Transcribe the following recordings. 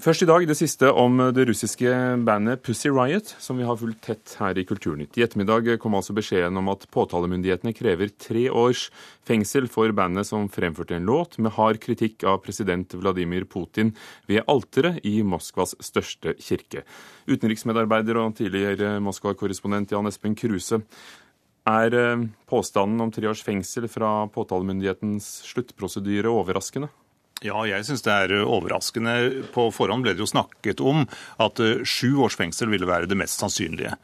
Først i dag det siste om det russiske bandet Pussy Riot, som vi har fulgt tett her i Kulturnytt. I ettermiddag kom altså beskjeden om at påtalemyndighetene krever tre års fengsel for bandet som fremførte en låt med hard kritikk av president Vladimir Putin ved alteret i Moskvas største kirke. Utenriksmedarbeider og tidligere Moskva-korrespondent Jan Espen Kruse. Er eh, påstanden om tre års fengsel fra påtalemyndighetens sluttprosedyre overraskende? Ja, jeg syns det er overraskende. På forhånd ble det jo snakket om at eh, sju års fengsel ville være det mest sannsynlige.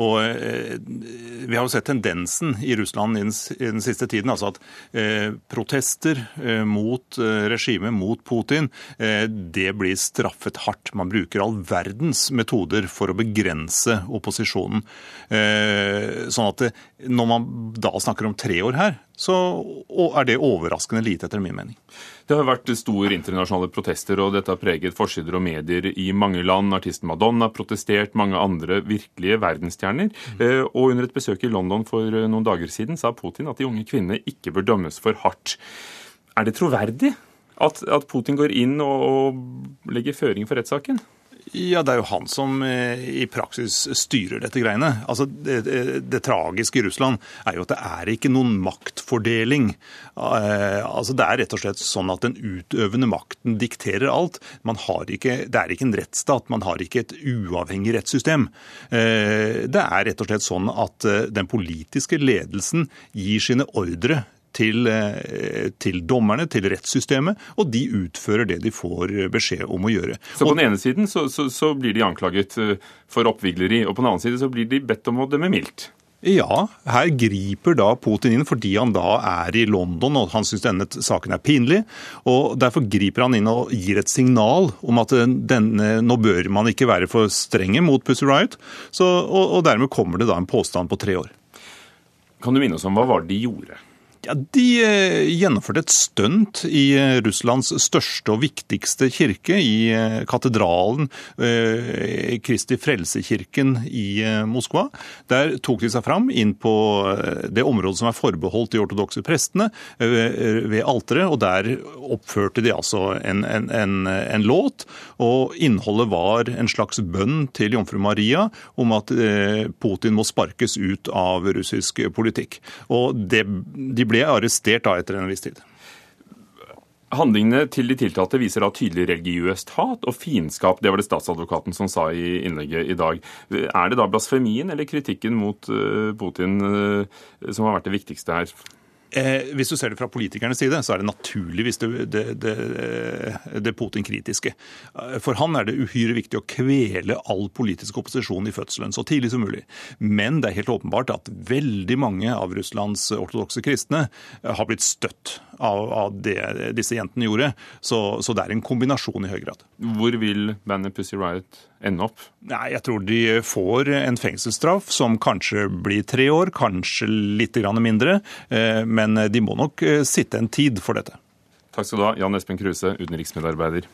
Og eh, Vi har jo sett tendensen i Russland i den, i den siste tiden. altså At eh, protester eh, mot regimet, mot Putin, det blir straffet hardt. Man bruker all verdens metoder for å begrense opposisjonen. sånn at det, Når man da snakker om tre år her, så er det overraskende lite, etter min mening. Det har vært store internasjonale protester, og dette har preget forsider og medier i mange land. Artisten Madonna har protestert, mange andre virkelige verdensstjerner. Mm. Og under et besøk i London for eh, noen dager siden sa Putin at de unge kvinnene ikke bør dømmes for hardt. Er det troverdig at, at Putin går inn og, og legger føring for rettssaken? Ja, Det er jo han som eh, i praksis styrer dette greiene. Altså, det, det, det, tragiske i Russland er jo at det er ikke noen maktfordeling. Eh, altså, Det er rett og slett sånn at den utøvende makten dikterer alt. Ikke, det er ikke en rettsstat, man har ikke et uavhengig rettssystem. Eh, det er rett og slett sånn at den politiske ledelsen gir sine ordre til, eh, til, dommerne, til rettssystemet, og de utfører det de får beskjed om å gjøre. Så på den ene siden så, så, så blir de anklaget eh, for oppvigleri, og på den annen side så blir de bedt om å dømme mildt? Ja, her griper da Putin inn fordi han da er i London og han syns denne saken er pinlig. og Derfor griper han inn og gir et signal om at denne, nå bør man ikke være for strenge mot Pussy Riot. Så, og, og dermed kommer det da en påstand på tre år. Kan du minne oss om hva var det de gjorde? Ja, De eh, gjennomførte et stunt i eh, Russlands største og viktigste kirke, i eh, katedralen Kristi Frelsekirken i Moskva. Der tok de seg fram inn på det området som er forbeholdt de ortodokse prestene, ved alteret. Og der oppførte de altså en, en, en, en, låt. Og innholdet var en slags bønn til jomfru Maria om at Putin må sparkes ut av russisk politikk. Og det, de ble ble arrestert da etter en viss tid. Handlingene til de tiltalte viser da tydelig religiøst hat og fiendskap. Det var det statsadvokaten som sa i innlegget i dag. Er det da blasfemien eller kritikken mot eh, Putin eh, som har vært det viktigste her? Eh, hvis du ser det fra politikernes side, så er det naturligvis det, det, det, det Putin-kritiske. Eh, for han er det uhyre viktig å kvele all politisk opposisjon i fødselen så tidlig som mulig. Men det er helt åpenbart at veldig mange av Russlands ortodokse kristne eh, har blitt støtt av, av det disse jentene gjorde. Så, så, det er en kombinasjon i høy grad. Hvor vil bandet Pussy Riot ende opp? Nei, Jeg tror de får en fengselsstraff som kanskje blir tre år, kanskje litt mindre. Men de må nok sitte en tid for dette. Takk skal du ha, Jan Espen Kruse, utenriksmedarbeider.